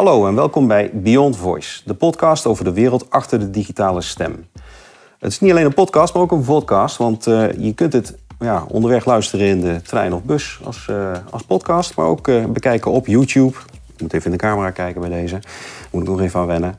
Hallo en welkom bij Beyond Voice, de podcast over de wereld achter de digitale stem. Het is niet alleen een podcast, maar ook een podcast, want uh, je kunt het ja, onderweg luisteren in de trein of bus als, uh, als podcast, maar ook uh, bekijken op YouTube. Ik moet even in de camera kijken bij deze, moet ik nog even aan wennen.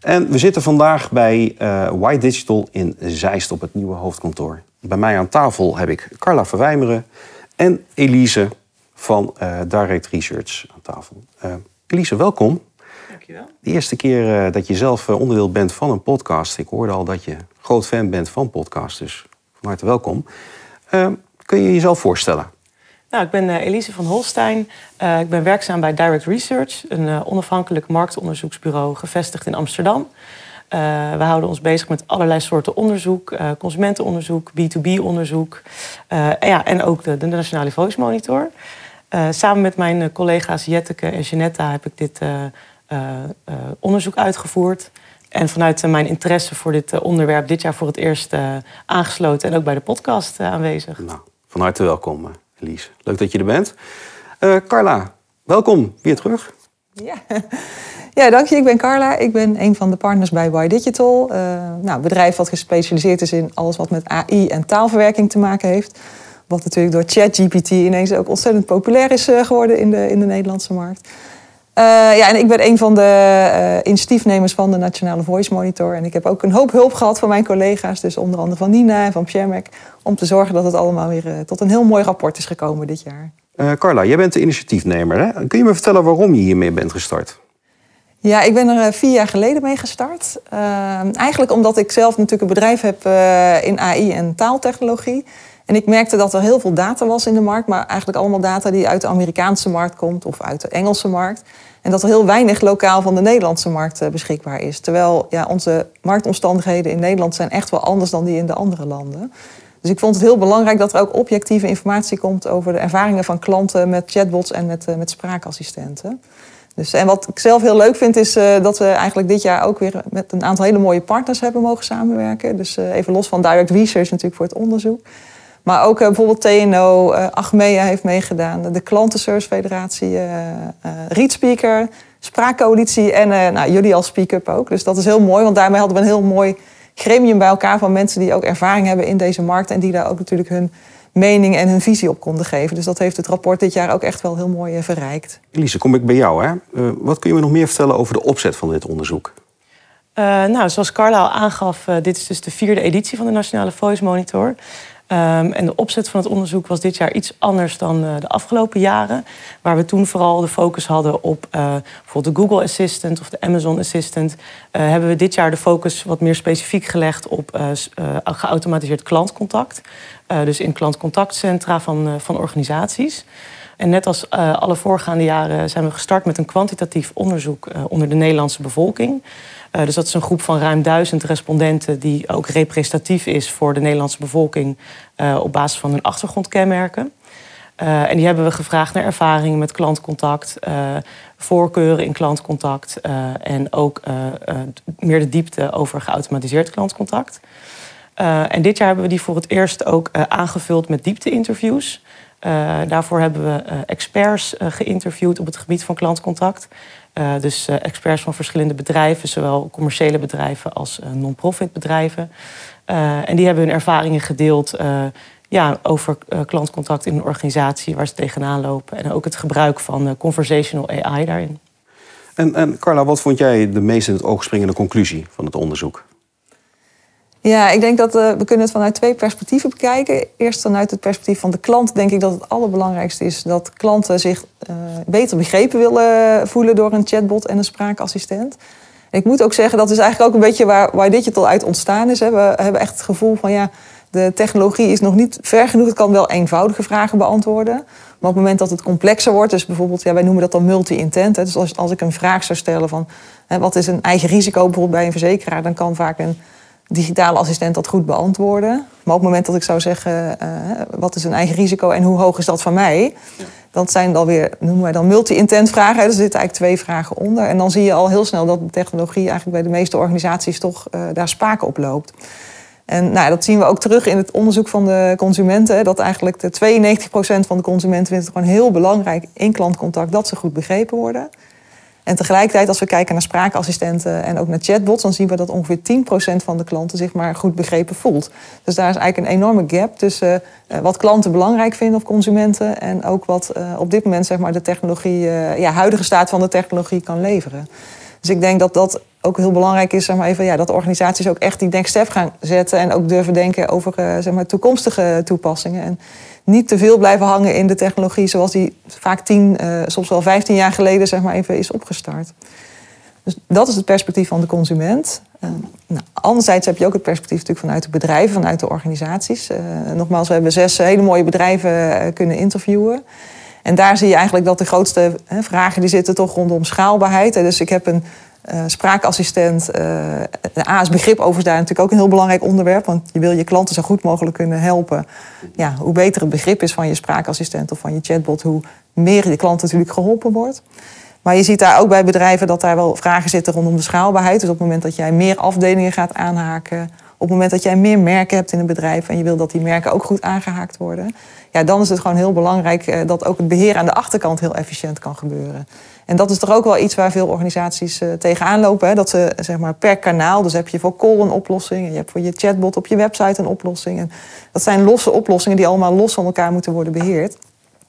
En we zitten vandaag bij White Digital in Zeist op het nieuwe hoofdkantoor. Bij mij aan tafel heb ik Carla Verwijmeren en Elise van Direct Research aan tafel. Elise, welkom. Dankjewel. De eerste keer dat je zelf onderdeel bent van een podcast. Ik hoorde al dat je groot fan bent van podcasts, dus van harte welkom. Uh, kun je jezelf voorstellen? Nou, ik ben uh, Elise van Holstein. Uh, ik ben werkzaam bij Direct Research, een onafhankelijk marktonderzoeksbureau gevestigd in Amsterdam. we houden ons bezig met allerlei soorten onderzoek, consumentenonderzoek, B2B-onderzoek ja, en ook de, de Nationale Voice Monitor. Samen met mijn collega's Jetteke en Jeanetta heb ik dit onderzoek uitgevoerd. En vanuit mijn interesse voor dit onderwerp dit jaar voor het eerst aangesloten en ook bij de podcast aanwezig. Nou, van harte welkom, Elise. Leuk dat je er bent. Uh, Carla, welkom weer terug. Ja. ja, dank je. Ik ben Carla. Ik ben een van de partners bij Y Digital. Uh, nou, een bedrijf wat gespecialiseerd is in alles wat met AI en taalverwerking te maken heeft. Wat natuurlijk door ChatGPT ineens ook ontzettend populair is geworden in de, in de Nederlandse markt. Uh, ja, en ik ben een van de uh, initiatiefnemers van de Nationale Voice Monitor. En ik heb ook een hoop hulp gehad van mijn collega's, dus onder andere van Nina en van Piermek, om te zorgen dat het allemaal weer uh, tot een heel mooi rapport is gekomen dit jaar. Carla, jij bent de initiatiefnemer. Hè? Kun je me vertellen waarom je hiermee bent gestart? Ja, ik ben er vier jaar geleden mee gestart. eigenlijk omdat ik zelf natuurlijk een bedrijf heb in AI en taaltechnologie. En ik merkte dat er heel veel data was in de markt, maar eigenlijk allemaal data die uit de Amerikaanse markt komt of uit de Engelse markt. En dat er heel weinig lokaal van de Nederlandse markt beschikbaar is. Terwijl ja, onze marktomstandigheden in Nederland zijn echt wel anders dan die in de andere landen. Dus ik vond het heel belangrijk dat er ook objectieve informatie komt over de ervaringen van klanten met chatbots en met, met spraakassistenten. Dus, en wat ik zelf heel leuk vind, is uh, dat we eigenlijk dit jaar ook weer met een aantal hele mooie partners hebben mogen samenwerken. Dus even los van Direct Research natuurlijk voor het onderzoek. Maar ook uh, bijvoorbeeld TNO, uh, Achmea heeft meegedaan, de Klantenservice Federatie, uh, Readspeaker, Spraakcoalitie en nou, jullie als Speak-up ook. Dus dat is heel mooi, want daarmee hadden we een heel mooi gremium bij elkaar van mensen die ook ervaring hebben in deze markt en die daar ook natuurlijk hun mening en hun visie op konden geven. Dus dat heeft het rapport dit jaar ook echt wel heel mooi verrijkt. Elise, kom ik bij jou. Hè? wat kun je me nog meer vertellen over de opzet van dit onderzoek? Uh, nou, zoals Carla al aangaf, uh, dit is dus de vierde editie van de Nationale Voice Monitor. Um, en de opzet van het onderzoek was dit jaar iets anders dan uh, de afgelopen jaren. Waar we toen vooral de focus hadden op uh, bijvoorbeeld de Google Assistant of de Amazon Assistant. Uh, hebben we dit jaar de focus wat meer specifiek gelegd op geautomatiseerd klantcontact. dus in klantcontactcentra van, van organisaties. En net als alle voorgaande jaren zijn we gestart met een kwantitatief onderzoek onder de Nederlandse bevolking. Uh, dus dat is een groep van ruim duizend respondenten die ook representatief is voor de Nederlandse bevolking op basis van hun achtergrondkenmerken. En die hebben we gevraagd naar ervaringen met klantcontact, voorkeuren in klantcontact en ook meer de diepte over geautomatiseerd klantcontact. en dit jaar hebben we die voor het eerst ook aangevuld met diepte-interviews. Uh, daarvoor hebben we uh, experts uh, geïnterviewd op het gebied van klantcontact. dus experts van verschillende bedrijven, zowel commerciële bedrijven als non-profit bedrijven. en die hebben hun ervaringen gedeeld ja, over klantcontact in een organisatie waar ze tegenaan lopen. En ook het gebruik van conversational AI daarin. En, en Carla, wat vond jij de meest in het oog springende conclusie van het onderzoek? Ja, ik denk dat uh, we kunnen het vanuit twee perspectieven bekijken. Eerst vanuit het perspectief van de klant denk ik dat het allerbelangrijkste is dat klanten zich uh, beter begrepen willen voelen door een chatbot en een spraakassistent. ik moet ook zeggen, dat is eigenlijk ook een beetje waar, waar Digital uit ontstaan is. We hebben echt het gevoel van ja, de technologie is nog niet ver genoeg. Het kan wel eenvoudige vragen beantwoorden. Maar op het moment dat het complexer wordt, dus bijvoorbeeld, ja, wij noemen dat dan multi-intent. Dus als, als ik een vraag zou stellen van hè, wat is een eigen risico bijvoorbeeld bij een verzekeraar, dan kan vaak een digitale assistent dat goed beantwoorden. Maar op het moment dat ik zou zeggen, uh, wat is een eigen risico en hoe hoog is dat van mij? Dat zijn dan weer, noemen wij dan multi-intent vragen. Er zitten eigenlijk twee vragen onder. En dan zie je al heel snel dat de technologie eigenlijk bij de meeste organisaties toch uh, daar spaken op loopt. En nou, dat zien we ook terug in het onderzoek van de consumenten. Dat eigenlijk de 92% van de consumenten vindt het gewoon heel belangrijk in klantcontact dat ze goed begrepen worden. En tegelijkertijd, als we kijken naar spraakassistenten en ook naar chatbots, dan zien we dat ongeveer 10% van de klanten zich maar goed begrepen voelt. Dus daar is eigenlijk een enorme gap tussen uh, wat klanten belangrijk vinden of consumenten en ook wat uh, op dit moment zeg maar, de technologie, uh, ja, huidige staat van de technologie kan leveren. Dus ik denk dat dat ook heel belangrijk is, zeg maar even, ja, dat organisaties ook echt die denkstep gaan zetten en ook durven denken over zeg maar, toekomstige toepassingen. En niet te veel blijven hangen in de technologie zoals die vaak tien, uh, soms wel vijftien jaar geleden zeg maar even is opgestart. Dus dat is het perspectief van de consument. Uh, nou, anderzijds heb je ook het perspectief natuurlijk vanuit de bedrijven, vanuit de organisaties. Uh, nogmaals, we hebben zes hele mooie bedrijven kunnen interviewen. En daar zie je eigenlijk dat de grootste vragen die zitten toch rondom schaalbaarheid. Dus ik heb een uh, spraakassistent. Uh, de A is begrip overigens daar natuurlijk ook een heel belangrijk onderwerp. Want je wil je klanten zo goed mogelijk kunnen helpen. Ja, hoe beter het begrip is van je spraakassistent of van je chatbot, hoe meer je klant natuurlijk geholpen wordt. Maar je ziet daar ook bij bedrijven dat daar wel vragen zitten rondom de schaalbaarheid. Dus op het moment dat jij meer afdelingen gaat aanhaken, op het moment dat jij meer merken hebt in een bedrijf en je wil dat die merken ook goed aangehaakt worden, ja, dan is het gewoon heel belangrijk uh, dat ook het beheer aan de achterkant heel efficiënt kan gebeuren. En dat is toch ook wel iets waar veel organisaties uh, tegenaan lopen. Hè? Dat ze zeg maar, per kanaal, dus heb je voor call een oplossing... en je hebt voor je chatbot op je website een oplossing. En dat zijn losse oplossingen die allemaal los van elkaar moeten worden beheerd.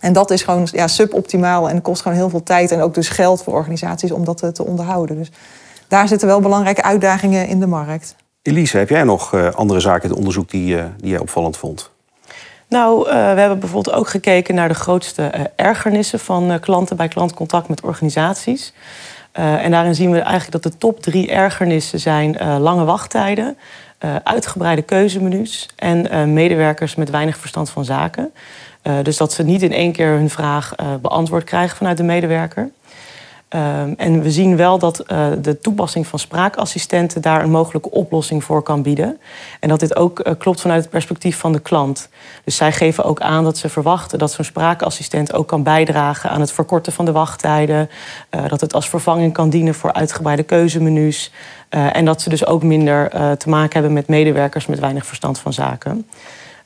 En dat is gewoon ja, suboptimaal en kost gewoon heel veel tijd... en ook dus geld voor organisaties om dat uh, te onderhouden. Dus daar zitten wel belangrijke uitdagingen in de markt. Elise, heb jij nog uh, andere zaken in het onderzoek die, die jij opvallend vond? Nou, uh, we hebben bijvoorbeeld ook gekeken naar de grootste ergernissen van klanten bij klantcontact met organisaties. en daarin zien we eigenlijk dat de top drie ergernissen zijn lange wachttijden, uitgebreide keuzemenu's en medewerkers met weinig verstand van zaken. dus dat ze niet in één keer hun vraag beantwoord krijgen vanuit de medewerker. Um, en we zien wel dat uh, de toepassing van spraakassistenten daar een mogelijke oplossing voor kan bieden. En dat dit ook uh, klopt vanuit het perspectief van de klant. Dus zij geven ook aan dat ze verwachten dat zo'n spraakassistent ook kan bijdragen aan het verkorten van de wachttijden. Uh, dat het als vervanging kan dienen voor uitgebreide keuzemenu's. en dat ze dus ook minder te maken hebben met medewerkers met weinig verstand van zaken.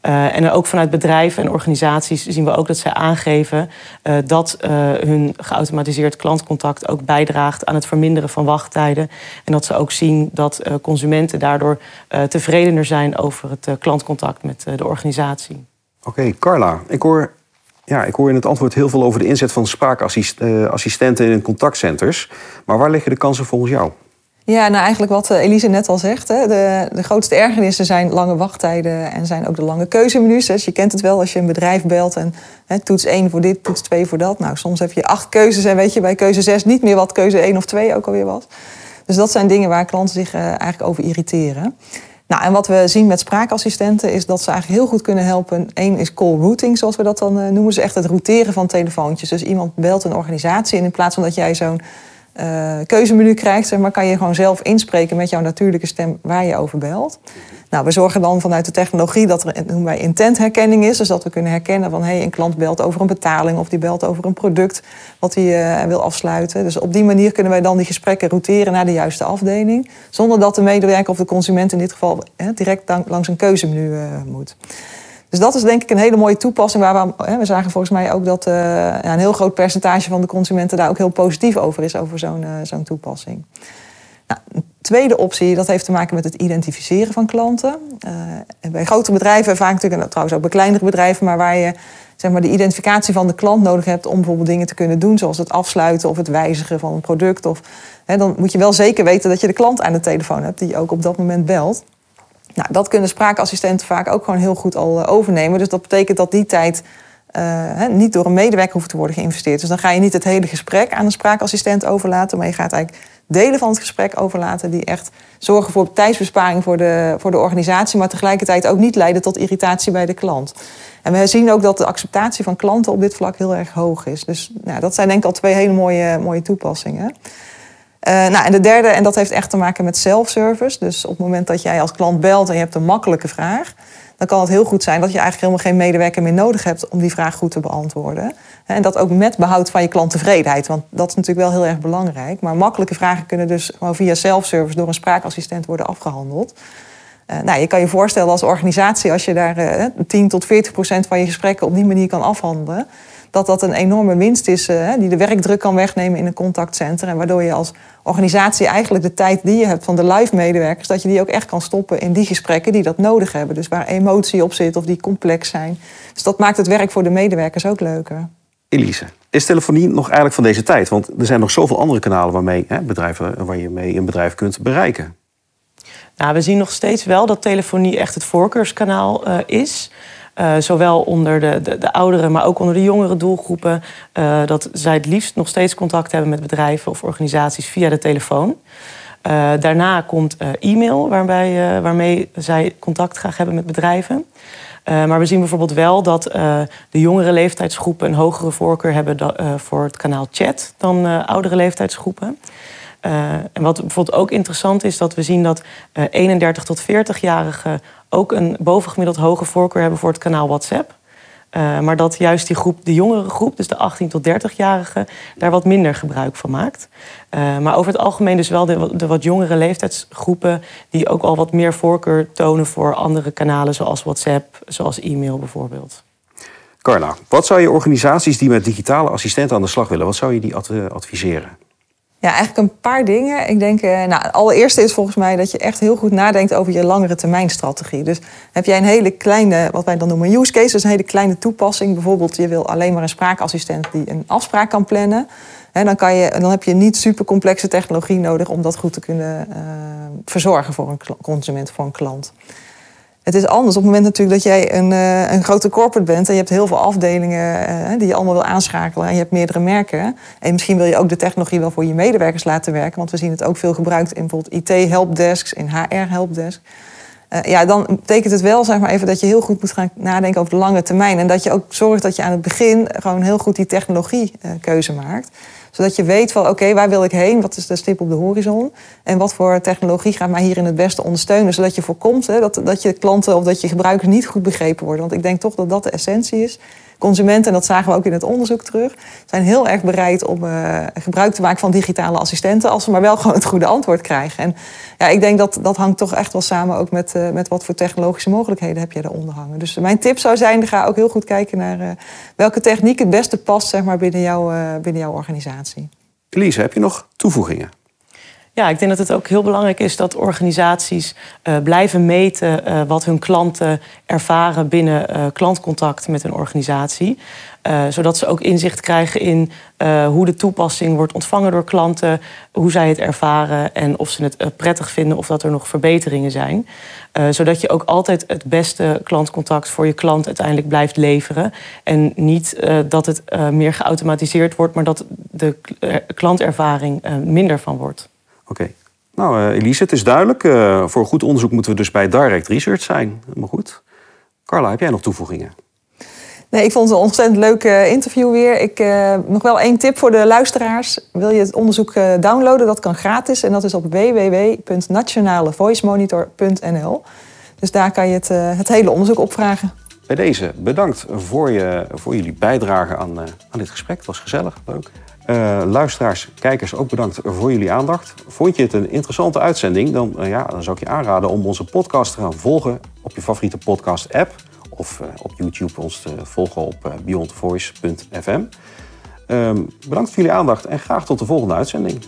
Uh, en ook vanuit bedrijven en organisaties zien we ook dat zij aangeven uh, dat uh, hun geautomatiseerd klantcontact ook bijdraagt aan het verminderen van wachttijden. En dat ze ook zien dat consumenten daardoor tevredener zijn over het klantcontact met de organisatie. Oké, Carla, ik hoor, ja, ik hoor in het antwoord heel veel over de inzet van spraakassistenten in contactcenters. Maar waar liggen de kansen volgens jou? Ja, nou eigenlijk wat eh, Elise net al zegt. Hè. De, de grootste ergernissen zijn lange wachttijden en zijn ook de lange keuzemenu's. Dus je kent het wel als je een bedrijf belt en hè, toets 1 voor dit, toets 2 voor dat. Nou, soms heb je acht keuzes en weet je bij keuze 6 niet meer wat keuze 1 of 2 ook alweer was. Dus dat zijn dingen waar klanten zich uh, eigenlijk over irriteren. Nou, en wat we zien met spraakassistenten is dat ze eigenlijk heel goed kunnen helpen. Eén is call routing, zoals we dat dan uh, noemen. Dus echt het routeren van telefoontjes. Dus iemand belt een organisatie en in plaats van dat jij zo'n uh, keuzemenu krijgt, zeg maar, kan je gewoon zelf inspreken met jouw natuurlijke stem waar je over belt. Nou, we zorgen dan vanuit de technologie dat er noemen wij intentherkenning is. Dus dat we kunnen herkennen van hey, een klant belt over een betaling of die belt over een product wat hij uh, wil afsluiten. Dus op die manier kunnen wij dan die gesprekken routeren naar de juiste afdeling. Zonder dat de medewerker of de consument in dit geval direct langs een keuzemenu moet. Dus dat is denk ik een hele mooie toepassing. Waar we, we zagen volgens mij ook dat ja, een heel groot percentage van de consumenten daar ook heel positief over is, over zo'n uh, zo'n toepassing. Nou, een tweede optie, dat heeft te maken met het identificeren van klanten. Uh, bij grote bedrijven, vaak natuurlijk, en trouwens ook bij kleinere bedrijven, maar waar je zeg maar, de identificatie van de klant nodig hebt om bijvoorbeeld dingen te kunnen doen, zoals het afsluiten of het wijzigen van een product. Of, hè, dan moet je wel zeker weten dat je de klant aan de telefoon hebt die ook op dat moment belt. Nou, dat kunnen spraakassistenten vaak ook gewoon heel goed al eh, overnemen. Dus dat betekent dat die tijd uh, niet door een medewerker hoeft te worden geïnvesteerd. Dus dan ga je niet het hele gesprek aan een spraakassistent overlaten, maar je gaat eigenlijk delen van het gesprek overlaten die echt zorgen voor tijdsbesparing voor de, voor de organisatie, maar tegelijkertijd ook niet leiden tot irritatie bij de klant. En we zien ook dat de acceptatie van klanten op dit vlak heel erg hoog is. Dus nou, dat zijn denk ik al twee hele mooie, mooie toepassingen. Uh, nou, en de derde, en dat heeft echt te maken met self-service. Dus op het moment dat jij als klant belt en je hebt een makkelijke vraag, dan kan het heel goed zijn dat je eigenlijk helemaal geen medewerker meer nodig hebt om die vraag goed te beantwoorden. En dat ook met behoud van je klanttevredenheid, want dat is natuurlijk wel heel erg belangrijk. Maar makkelijke vragen kunnen dus gewoon via self-service door een spraakassistent worden afgehandeld. Uh, nou, je kan je voorstellen als organisatie, als je daar uh, 10 tot 40 procent van je gesprekken op die manier kan afhandelen, dat dat een enorme winst is uh, die de werkdruk kan wegnemen in een contactcenter. En waardoor je als organisatie eigenlijk de tijd die je hebt van de live medewerkers, dat je die ook echt kan stoppen in die gesprekken die dat nodig hebben. Dus waar emotie op zit of die complex zijn. Dus dat maakt het werk voor de medewerkers ook leuker. Elise, is telefonie nog eigenlijk van deze tijd? Want er zijn nog zoveel andere kanalen waarmee, hè, bedrijven, waar je mee een bedrijf kunt bereiken. Nou, we zien nog steeds wel dat telefonie echt het voorkeurskanaal uh, is. Uh, zowel onder de, de, de, oudere, maar ook onder de jongere doelgroepen. Uh, dat zij het liefst nog steeds contact hebben met bedrijven of organisaties via de telefoon. daarna komt e-mail, waarbij, waarmee zij contact graag hebben met bedrijven. Maar we zien bijvoorbeeld wel dat de jongere leeftijdsgroepen een hogere voorkeur hebben voor het kanaal chat dan oudere leeftijdsgroepen. En wat bijvoorbeeld ook interessant is, dat we zien dat 31 tot 40-jarigen ook een bovengemiddeld hoge voorkeur hebben voor het kanaal WhatsApp. Uh, maar dat juist die groep, de jongere groep, dus de 18 tot 30-jarigen, daar wat minder gebruik van maakt. Maar over het algemeen dus wel de, de, wat jongere leeftijdsgroepen die ook al wat meer voorkeur tonen voor andere kanalen zoals WhatsApp, zoals e-mail bijvoorbeeld. Carla, wat zou je organisaties die met digitale assistenten aan de slag willen, wat zou je die adviseren? Ja, eigenlijk een paar dingen. Ik denk, eh, nou, het allereerste is volgens mij dat je echt heel goed nadenkt over je langere termijn strategie. Dus heb jij een hele kleine, wat wij dan noemen use case, dus een hele kleine toepassing. Bijvoorbeeld, je wil alleen maar een spraakassistent die een afspraak kan plannen. En dan, kan je, dan heb je niet super complexe technologie nodig om dat goed te kunnen uh, verzorgen voor een consument, voor een klant. Het is anders op het moment natuurlijk dat jij een, uh, een grote corporate bent en je hebt heel veel afdelingen uh, die je allemaal wil aanschakelen en je hebt meerdere merken. En misschien wil je ook de technologie wel voor je medewerkers laten werken, want we zien het ook veel gebruikt in bijvoorbeeld IT-helpdesks, in HR-helpdesk. Uh, ja, dan betekent het wel zeg maar even dat je heel goed moet gaan nadenken over de lange termijn. En dat je ook zorgt dat je aan het begin gewoon heel goed die technologiekeuze maakt zodat je weet van oké, waar wil ik heen? Wat is de stip op de horizon? En wat voor technologie gaat mij hierin het beste ondersteunen? Zodat je voorkomt hè, dat, dat je klanten of dat je gebruikers niet goed begrepen worden. Want ik denk toch dat dat de essentie is consumenten, en dat zagen we ook in het onderzoek terug, zijn heel erg bereid om uh, gebruik te maken van digitale assistenten, als ze maar wel gewoon het goede antwoord krijgen. En ja, ik denk dat dat hangt toch echt wel samen ook met, uh, met wat voor technologische mogelijkheden heb je eronder hangen. Dus mijn tip zou zijn, ga ook heel goed kijken naar uh, welke techniek het beste past zeg maar, binnen, jou, binnen jouw organisatie. Elise, heb je nog toevoegingen? Ja, ik denk dat het ook heel belangrijk is dat organisaties uh, blijven meten uh, wat hun klanten ervaren binnen uh, klantcontact met een organisatie. zodat ze ook inzicht krijgen in hoe de toepassing wordt ontvangen door klanten, hoe zij het ervaren en of ze het prettig vinden of dat er nog verbeteringen zijn. zodat je ook altijd het beste klantcontact voor je klant uiteindelijk blijft leveren. En niet dat het meer geautomatiseerd wordt, maar dat de klantervaring minder van wordt. Oké. Nou, uh, Elise, het is duidelijk. Uh, voor goed onderzoek moeten we dus bij Direct Research zijn. Maar goed. Carla, heb jij nog toevoegingen? Nee, ik vond het een ontzettend leuk uh, interview weer. Ik, nog wel één tip voor de luisteraars. Wil je het onderzoek downloaden? Dat kan gratis. En dat is op www.nationalevoicemonitor.nl. Dus daar kan je het, het hele onderzoek opvragen. Bij deze bedankt voor, je, voor jullie bijdrage aan, aan dit gesprek. Het was gezellig, leuk. Uh, luisteraars, kijkers, ook bedankt voor jullie aandacht. Vond je het een interessante uitzending? Dan, uh, ja, dan zou ik je aanraden om onze podcast te gaan volgen op je favoriete podcast-app. Of uh, op YouTube ons te volgen op beyondvoice.fm. Ehm, bedankt voor jullie aandacht en graag tot de volgende uitzending.